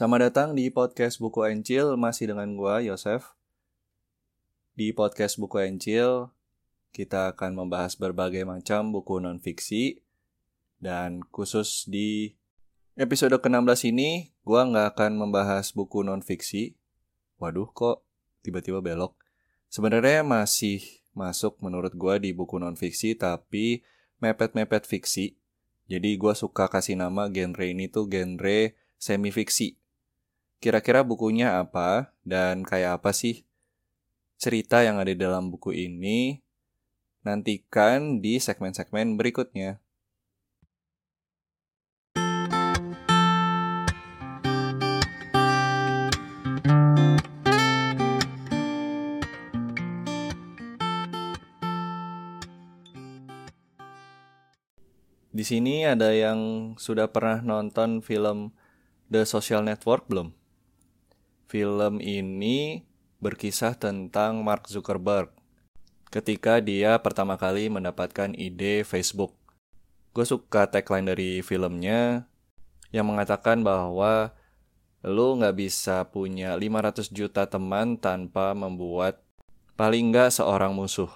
Selamat datang di podcast Buku Encil, masih dengan gua Yosef. Di podcast Buku Encil, kita akan membahas berbagai macam buku non-fiksi. Dan khusus di episode ke-16 ini, gua nggak akan membahas buku non-fiksi. Waduh, kok tiba-tiba belok. Sebenarnya masih masuk menurut gua di buku non-fiksi, tapi mepet-mepet fiksi. Jadi gua suka kasih nama genre ini tuh genre semi-fiksi Kira-kira bukunya apa dan kayak apa sih cerita yang ada dalam buku ini? Nantikan di segmen-segmen berikutnya. Di sini ada yang sudah pernah nonton film The Social Network belum? Film ini berkisah tentang Mark Zuckerberg ketika dia pertama kali mendapatkan ide Facebook. Gue suka tagline dari filmnya yang mengatakan bahwa lu nggak bisa punya 500 juta teman tanpa membuat paling nggak seorang musuh.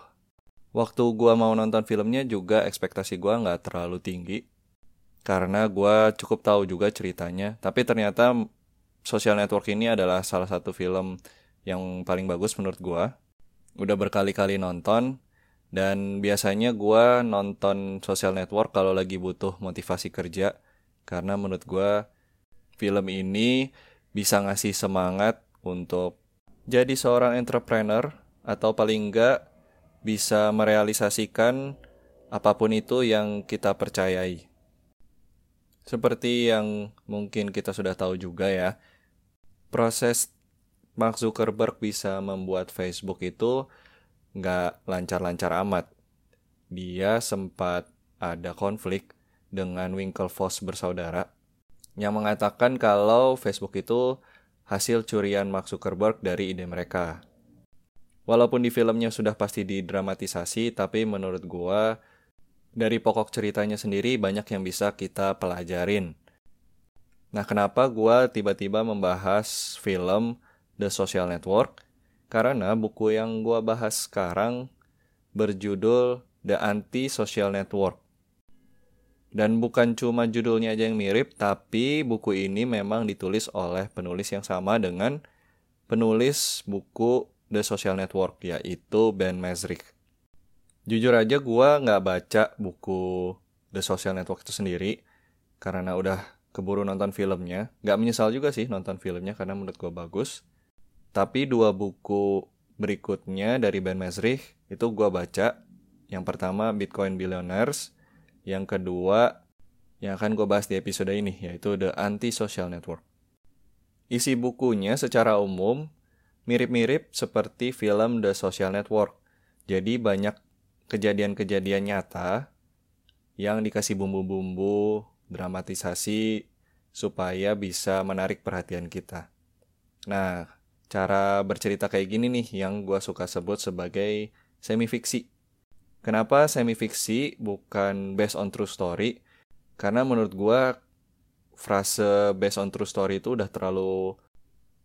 Waktu gue mau nonton filmnya juga ekspektasi gue nggak terlalu tinggi. Karena gue cukup tahu juga ceritanya. Tapi ternyata Social Network ini adalah salah satu film yang paling bagus menurut gue. Udah berkali-kali nonton dan biasanya gue nonton Social Network kalau lagi butuh motivasi kerja karena menurut gue film ini bisa ngasih semangat untuk jadi seorang entrepreneur atau paling enggak bisa merealisasikan apa pun itu yang kita percayai. Seperti yang mungkin kita sudah tahu juga ya, proses Mark Zuckerberg bisa membuat Facebook itu nggak lancar-lancar amat. Dia sempat ada konflik dengan Winklevoss bersaudara yang mengatakan kalau Facebook itu hasil curian Mark Zuckerberg dari ide mereka. Walaupun di filmnya sudah pasti didramatisasi, tapi menurut gua dari pokok ceritanya sendiri banyak yang bisa kita pelajarin. Nah, kenapa gue tiba-tiba membahas film The Social Network? Karena buku yang gue bahas sekarang berjudul The Anti-Social Network. Dan bukan cuma judulnya aja yang mirip, tapi buku ini memang ditulis oleh penulis yang sama dengan penulis buku The Social Network, yaitu Ben Mesrich. Jujur aja gue nggak baca buku The Social Network itu sendiri, karena udah keburu nonton filmnya. Gak menyesal juga sih nonton filmnya karena menurut gue bagus. Tapi dua buku berikutnya dari Ben Mesrich itu gue baca. Yang pertama Bitcoin Billionaires. Yang kedua yang akan gue bahas di episode ini yaitu The Anti-Social Network. Isi bukunya secara umum mirip-mirip seperti film The Social Network. Jadi banyak kejadian-kejadian nyata yang dikasih bumbu-bumbu dramatisasi supaya bisa menarik perhatian kita. Nah, cara bercerita kayak gini nih yang gue suka sebut sebagai semi-fiksi. Kenapa semi-fiksi bukan based on true story? Karena menurut gue frase based on true story itu udah terlalu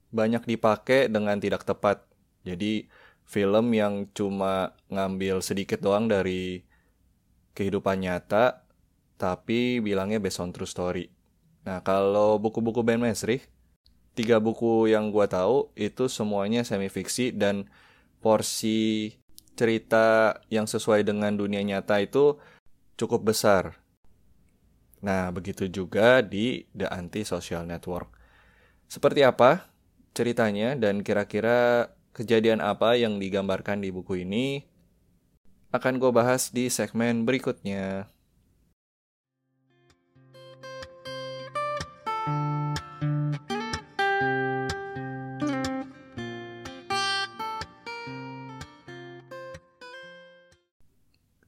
banyak dipakai dengan tidak tepat. Jadi film yang cuma ngambil sedikit doang dari kehidupan nyata tapi bilangnya based on true story. Nah, kalau buku-buku Ben Mesrich, tiga buku yang gue tahu itu semuanya semi fiksi dan porsi cerita yang sesuai dengan dunia nyata itu cukup besar. Nah, begitu juga di The Anti-Social Network. Seperti apa ceritanya dan kira-kira kejadian apa yang digambarkan di buku ini akan gue bahas di segmen berikutnya.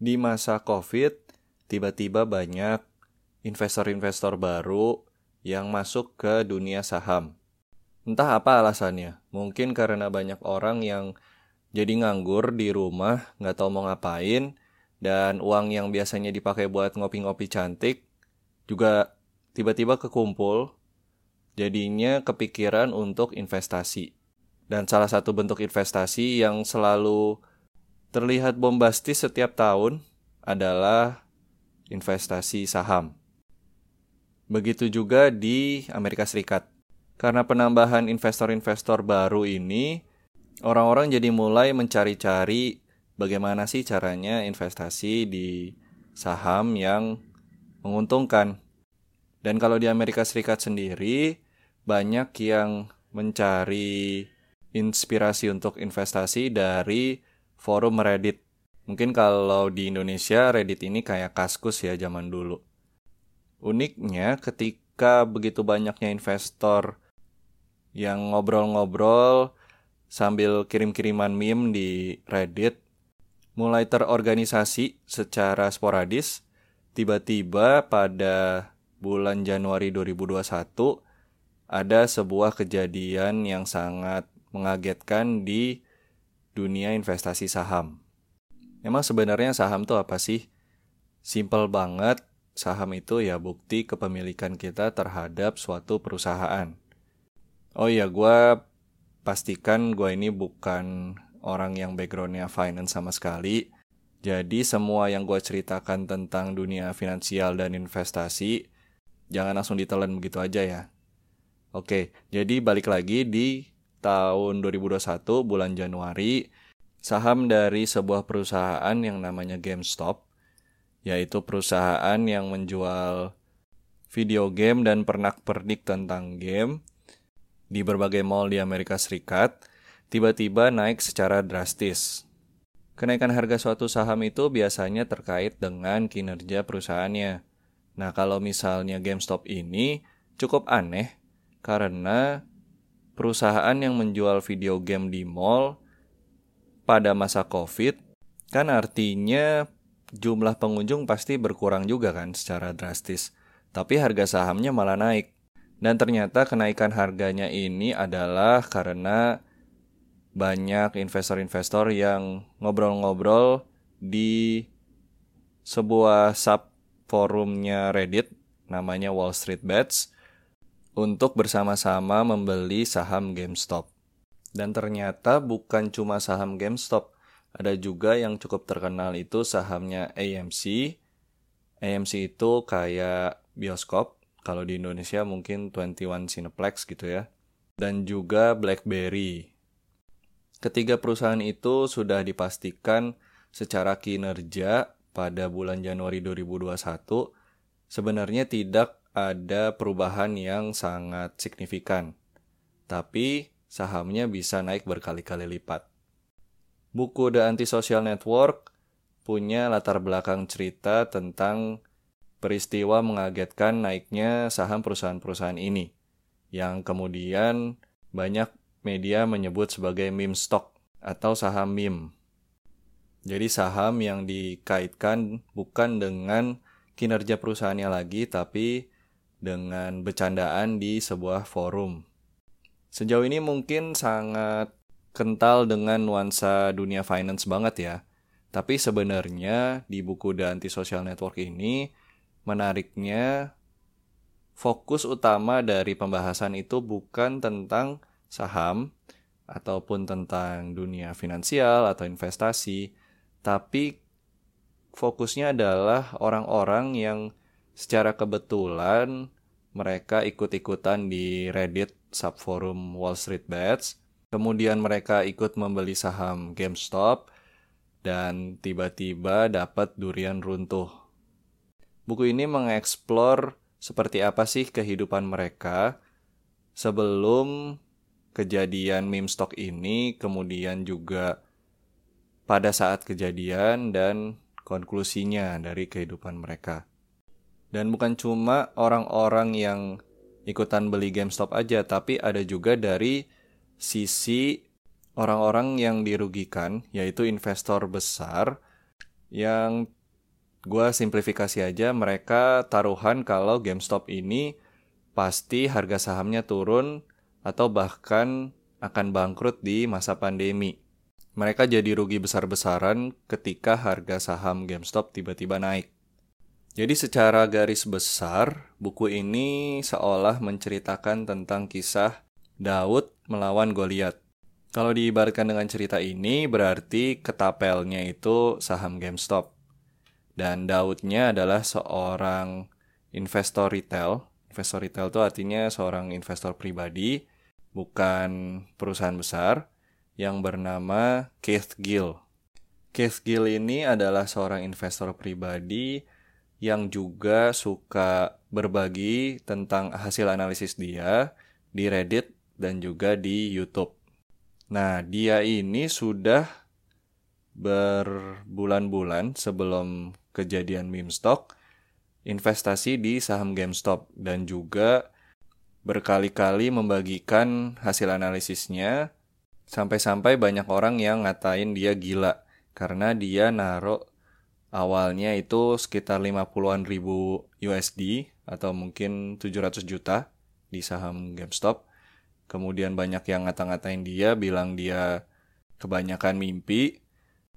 Di masa COVID, tiba-tiba banyak investor-investor baru yang masuk ke dunia saham. Entah apa alasannya, mungkin karena banyak orang yang jadi nganggur di rumah, nggak tahu mau ngapain, dan uang yang biasanya dipakai buat ngopi-ngopi cantik juga tiba-tiba kekumpul jadinya kepikiran untuk investasi. Dan salah satu bentuk investasi yang selalu terlihat bombastis setiap tahun adalah investasi saham. Begitu juga di Amerika Serikat. Karena penambahan investor-investor baru ini, orang-orang jadi mulai mencari-cari bagaimana sih caranya investasi di saham yang menguntungkan. Dan kalau di Amerika Serikat sendiri, banyak yang mencari inspirasi untuk investasi dari forum Reddit. Mungkin kalau di Indonesia Reddit ini kayak Kaskus ya zaman dulu. Uniknya ketika begitu banyaknya investor yang ngobrol-ngobrol sambil kirim-kiriman meme di Reddit mulai terorganisasi secara sporadis tiba-tiba pada bulan Januari 2021 ada sebuah kejadian yang sangat mengagetkan di dunia investasi saham. Emang sebenarnya saham itu apa sih? Simple banget, saham itu ya bukti kepemilikan kita terhadap suatu perusahaan. Oh iya, gue pastikan gue ini bukan orang yang backgroundnya finance sama sekali. Jadi semua yang gue ceritakan tentang dunia finansial dan investasi, jangan langsung ditelan begitu aja ya. Oke, jadi balik lagi di tahun 2021 bulan Januari, saham dari sebuah perusahaan yang namanya GameStop, yaitu perusahaan yang menjual video game dan pernak-pernik tentang game di berbagai mall di Amerika Serikat, tiba-tiba naik secara drastis. Kenaikan harga suatu saham itu biasanya terkait dengan kinerja perusahaannya. Nah, kalau misalnya GameStop ini cukup aneh karena perusahaan yang menjual video game di mall pada masa COVID kan artinya jumlah pengunjung pasti berkurang juga kan secara drastis. Tapi harga sahamnya malah naik. Dan ternyata kenaikan harganya ini adalah karena banyak investor-investor yang ngobrol-ngobrol di sebuah sub forumnya Reddit namanya Wall Street Bets untuk bersama-sama membeli saham GameStop. Dan ternyata bukan cuma saham GameStop, ada juga yang cukup terkenal itu sahamnya AMC. AMC itu kayak bioskop, kalau di Indonesia mungkin 21 Cineplex gitu ya. Dan juga BlackBerry. Ketiga perusahaan itu sudah dipastikan secara kinerja pada bulan Januari 2021 sebenarnya tidak ada perubahan yang sangat signifikan, tapi sahamnya bisa naik berkali-kali lipat. Buku The Antisocial Network punya latar belakang cerita tentang peristiwa mengagetkan naiknya saham perusahaan-perusahaan ini, yang kemudian banyak media menyebut sebagai meme stock atau saham meme. Jadi saham yang dikaitkan bukan dengan kinerja perusahaannya lagi, tapi dengan bercandaan di sebuah forum. Sejauh ini mungkin sangat kental dengan nuansa dunia finance banget ya. Tapi sebenarnya di buku The Anti-Social Network ini menariknya fokus utama dari pembahasan itu bukan tentang saham ataupun tentang dunia finansial atau investasi, tapi fokusnya adalah orang-orang yang secara kebetulan mereka ikut-ikutan di Reddit subforum Wall Street Bets. Kemudian mereka ikut membeli saham GameStop dan tiba-tiba dapat durian runtuh. Buku ini mengeksplor seperti apa sih kehidupan mereka sebelum kejadian meme stock ini, kemudian juga pada saat kejadian dan konklusinya dari kehidupan mereka. Dan bukan cuma orang-orang yang ikutan beli GameStop aja, tapi ada juga dari sisi orang-orang yang dirugikan, yaitu investor besar yang gue simplifikasi aja mereka taruhan kalau GameStop ini pasti harga sahamnya turun atau bahkan akan bangkrut di masa pandemi. Mereka jadi rugi besar-besaran ketika harga saham GameStop tiba-tiba naik. Jadi secara garis besar, buku ini seolah menceritakan tentang kisah Daud melawan Goliat. Kalau diibaratkan dengan cerita ini, berarti ketapelnya itu saham GameStop. Dan Daudnya adalah seorang investor retail. Investor retail itu artinya seorang investor pribadi, bukan perusahaan besar, yang bernama Keith Gill. Keith Gill ini adalah seorang investor pribadi yang juga suka berbagi tentang hasil analisis dia di Reddit dan juga di YouTube. Nah, dia ini sudah berbulan-bulan sebelum kejadian meme stock investasi di saham GameStop dan juga berkali-kali membagikan hasil analisisnya sampai-sampai banyak orang yang ngatain dia gila karena dia naruh awalnya itu sekitar 50-an ribu USD atau mungkin 700 juta di saham GameStop Kemudian banyak yang ngata-ngatain dia, bilang dia kebanyakan mimpi.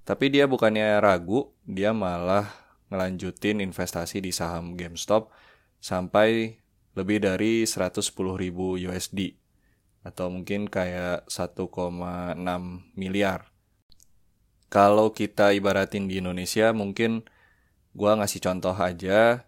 Tapi dia bukannya ragu, dia malah ngelanjutin investasi di saham GameStop sampai lebih dari 110 ribu USD. Atau mungkin kayak 1,6 miliar. Kalau kita ibaratin di Indonesia, mungkin gua ngasih contoh aja.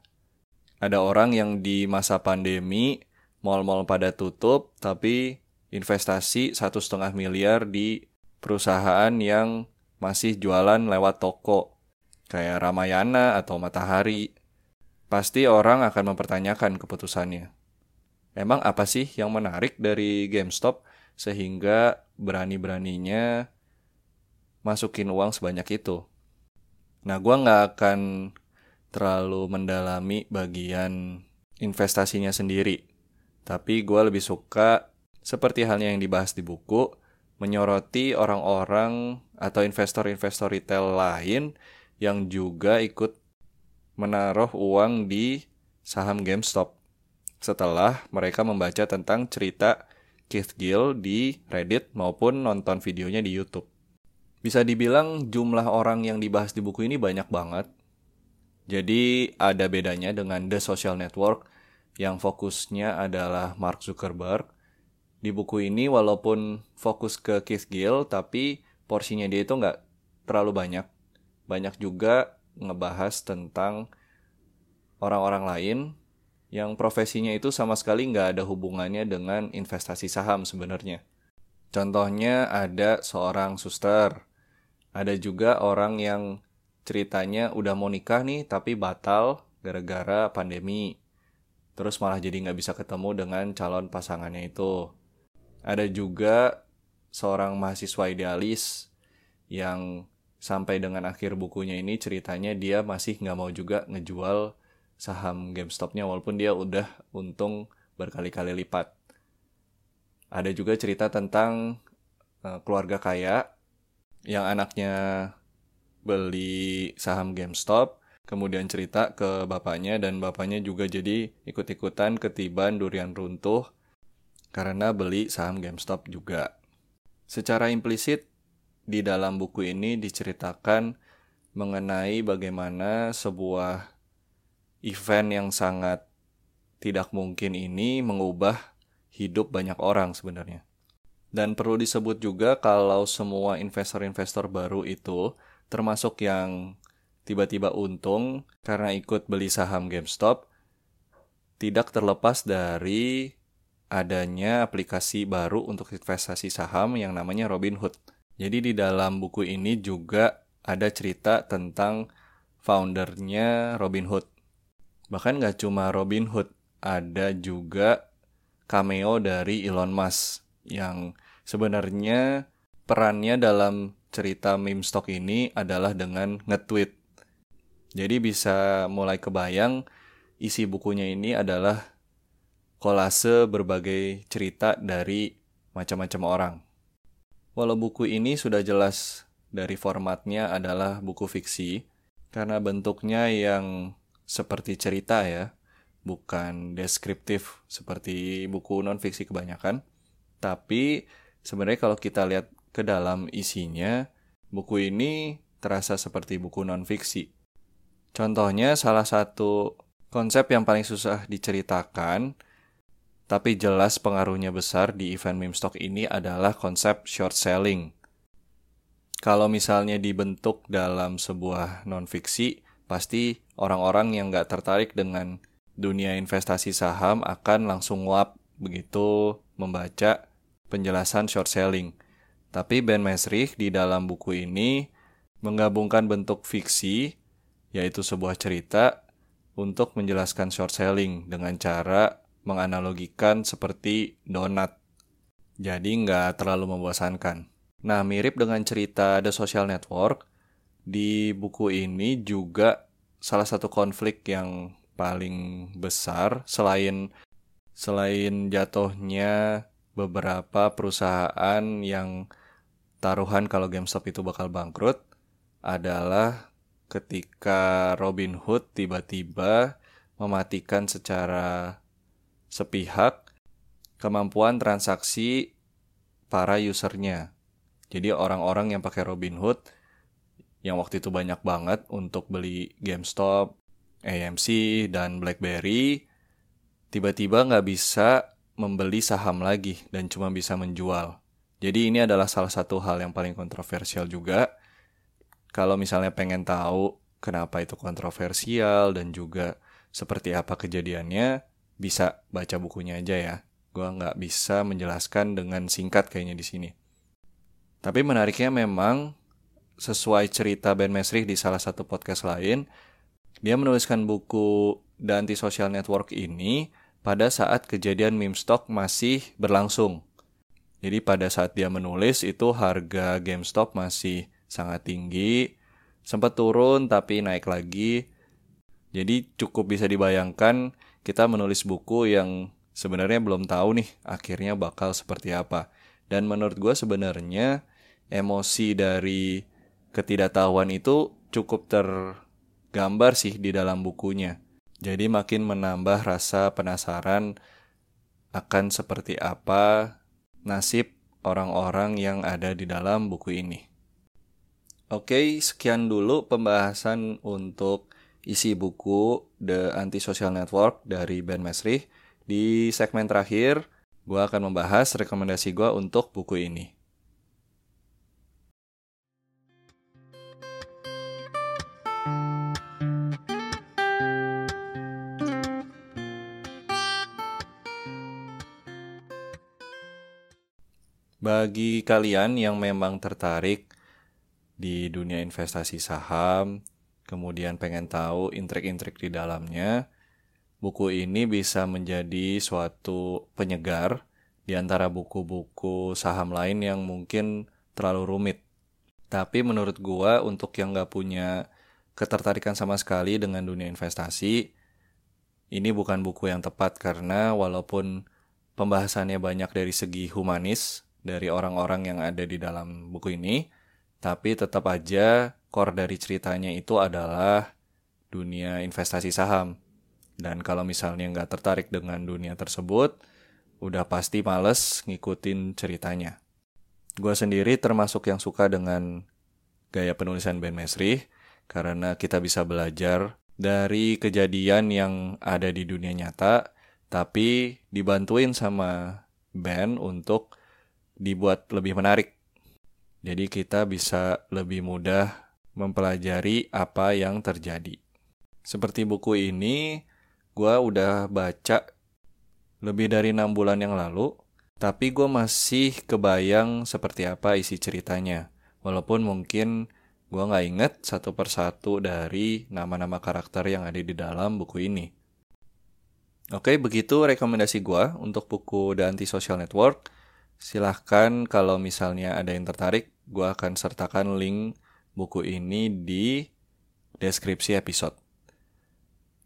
Ada orang yang di masa pandemi mall-mall pada tutup, tapi investasi satu setengah miliar di perusahaan yang masih jualan lewat toko, kayak Ramayana atau Matahari. Pasti orang akan mempertanyakan keputusannya. Emang apa sih yang menarik dari GameStop sehingga berani-beraninya masukin uang sebanyak itu? Nah, gue nggak akan terlalu mendalami bagian investasinya sendiri tapi gue lebih suka, seperti halnya yang dibahas di buku, menyoroti orang-orang atau investor-investor retail lain yang juga ikut menaruh uang di saham GameStop. Setelah mereka membaca tentang cerita Keith Gill di Reddit maupun nonton videonya di YouTube. Bisa dibilang jumlah orang yang dibahas di buku ini banyak banget. Jadi ada bedanya dengan The Social Network yang fokusnya adalah Mark Zuckerberg. Di buku ini walaupun fokus ke Keith Gill, tapi porsinya dia itu nggak terlalu banyak. Banyak juga ngebahas tentang orang-orang lain yang profesinya itu sama sekali nggak ada hubungannya dengan investasi saham sebenarnya. Contohnya ada seorang suster, ada juga orang yang ceritanya udah mau nikah nih tapi batal gara-gara pandemi terus malah jadi nggak bisa ketemu dengan calon pasangannya itu. Ada juga seorang mahasiswa idealis yang sampai dengan akhir bukunya ini ceritanya dia masih nggak mau juga ngejual saham GameStop-nya walaupun dia udah untung berkali-kali lipat. Ada juga cerita tentang uh, keluarga kaya yang anaknya beli saham GameStop kemudian cerita ke bapaknya dan bapaknya juga jadi ikut-ikutan ketiban durian runtuh karena beli saham GameStop juga. Secara implisit di dalam buku ini diceritakan mengenai bagaimana sebuah event yang sangat tidak mungkin ini mengubah hidup banyak orang sebenarnya. Dan perlu disebut juga kalau semua investor-investor baru itu termasuk yang tiba-tiba untung karena ikut beli saham GameStop tidak terlepas dari adanya aplikasi baru untuk investasi saham yang namanya Robinhood. Jadi di dalam buku ini juga ada cerita tentang foundernya Robinhood. Bahkan nggak cuma Robinhood, ada juga cameo dari Elon Musk yang sebenarnya perannya dalam cerita meme stock ini adalah dengan nge-tweet jadi bisa mulai kebayang isi bukunya ini adalah kolase berbagai cerita dari macam-macam orang. Walau buku ini sudah jelas dari formatnya adalah buku fiksi, karena bentuknya yang seperti cerita ya, bukan deskriptif seperti buku non-fiksi kebanyakan. Tapi sebenarnya kalau kita lihat ke dalam isinya, buku ini terasa seperti buku non-fiksi Contohnya salah satu konsep yang paling susah diceritakan tapi jelas pengaruhnya besar di event meme stock ini adalah konsep short selling. Kalau misalnya dibentuk dalam sebuah non-fiksi, pasti orang-orang yang nggak tertarik dengan dunia investasi saham akan langsung nguap begitu membaca penjelasan short selling. Tapi Ben Mesrich di dalam buku ini menggabungkan bentuk fiksi, yaitu sebuah cerita, untuk menjelaskan short selling dengan cara menganalogikan seperti donat. Jadi nggak terlalu membosankan. Nah, mirip dengan cerita The Social Network, di buku ini juga salah satu konflik yang paling besar selain selain jatuhnya beberapa perusahaan yang taruhan kalau GameStop itu bakal bangkrut adalah ketika Robin Hood tiba-tiba mematikan secara sepihak kemampuan transaksi para usernya. Jadi orang-orang yang pakai Robinhood yang waktu itu banyak banget untuk beli GameStop, AMC, dan BlackBerry, tiba-tiba nggak bisa membeli saham lagi dan cuma bisa menjual. Jadi ini adalah salah satu hal yang paling kontroversial juga. Kalau misalnya pengen tahu kenapa itu kontroversial dan juga seperti apa kejadiannya, bisa baca bukunya aja ya. Gua nggak bisa menjelaskan dengan singkat kayaknya di sini. Tapi menariknya memang sesuai cerita Ben Mesrich di salah satu podcast lain, dia menuliskan buku The Anti-Social Network ini pada saat kejadian meme stock masih berlangsung. Jadi pada saat dia menulis itu harga GameStop masih sangat tinggi, sempat turun tapi naik lagi. Jadi cukup bisa dibayangkan kita menulis buku yang sebenarnya belum tahu nih akhirnya bakal seperti apa. Dan menurut gue sebenarnya emosi dari ketidaktahuan itu cukup tergambar sih di dalam bukunya. Jadi makin menambah rasa penasaran akan seperti apa nasib orang-orang yang ada di dalam buku ini. Oke, sekian dulu pembahasan untuk isi buku The Anti-Social Network dari Ben Mesrich. Di segmen terakhir, gue akan membahas rekomendasi gue untuk buku ini. Bagi kalian yang memang tertarik di dunia investasi saham, kemudian pengen tahu intrik-intrik di dalamnya, buku ini bisa menjadi suatu penyegar di antara buku-buku saham lain yang mungkin terlalu rumit. Tapi menurut gua untuk yang nggak punya ketertarikan sama sekali dengan dunia investasi, ini bukan buku yang tepat karena walaupun pembahasannya banyak dari segi humanis dari orang-orang yang ada di dalam buku ini, tapi tetap aja core dari ceritanya itu adalah dunia investasi saham. Dan kalau misalnya nggak tertarik dengan dunia tersebut, udah pasti males ngikutin ceritanya. Gue sendiri termasuk yang suka dengan gaya penulisan Ben Mesri, karena kita bisa belajar dari kejadian yang ada di dunia nyata, tapi dibantuin sama Ben untuk dibuat lebih menarik. Jadi kita bisa lebih mudah mempelajari apa yang terjadi. Seperti buku ini, gue udah baca lebih dari enam bulan yang lalu, tapi gue masih kebayang seperti apa isi ceritanya. Walaupun mungkin gue nggak inget satu persatu dari nama-nama karakter yang ada di dalam buku ini. Oke, begitu rekomendasi gue untuk buku The Anti-Social Network. Silahkan kalau misalnya ada yang tertarik, gue akan sertakan link buku ini di deskripsi episode.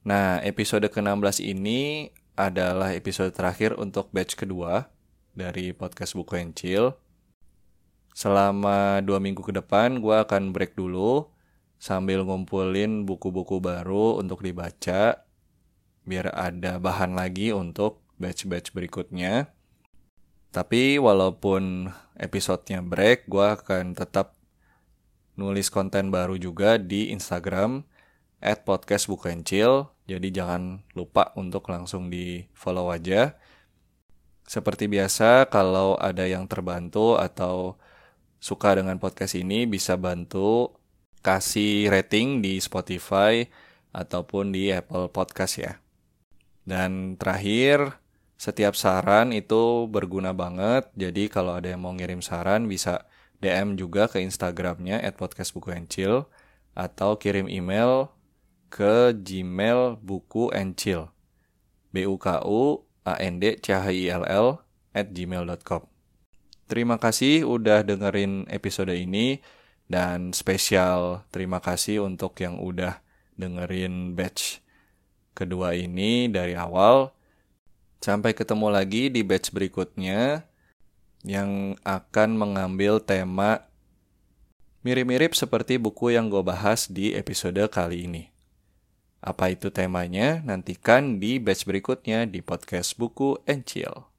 Nah, episode ke-16 ini adalah episode terakhir untuk batch kedua dari podcast Buku Encil. Selama dua minggu ke depan, gue akan break dulu sambil ngumpulin buku-buku baru untuk dibaca, biar ada bahan lagi untuk batch-batch berikutnya. Tapi walaupun episodenya break, gue akan tetap nulis konten baru juga di Instagram. at podcast buku Chill. Jadi jangan lupa untuk langsung di follow aja. Seperti biasa, kalau ada yang terbantu atau suka dengan podcast ini, bisa bantu kasih rating di Spotify ataupun di Apple Podcast ya. Dan terakhir, setiap saran itu berguna banget. Jadi kalau ada yang mau ngirim saran bisa DM juga ke Instagramnya at podcast buku atau kirim email ke Gmail buku and chill. B U K U A N D C H I L L at gmail.com. Terima kasih udah dengerin episode ini dan spesial terima kasih untuk yang udah dengerin batch kedua ini dari awal. Sampai ketemu lagi di batch berikutnya yang akan mengambil tema mirip-mirip seperti buku yang gue bahas di episode kali ini. Apa itu temanya? Nantikan di batch berikutnya di podcast buku and.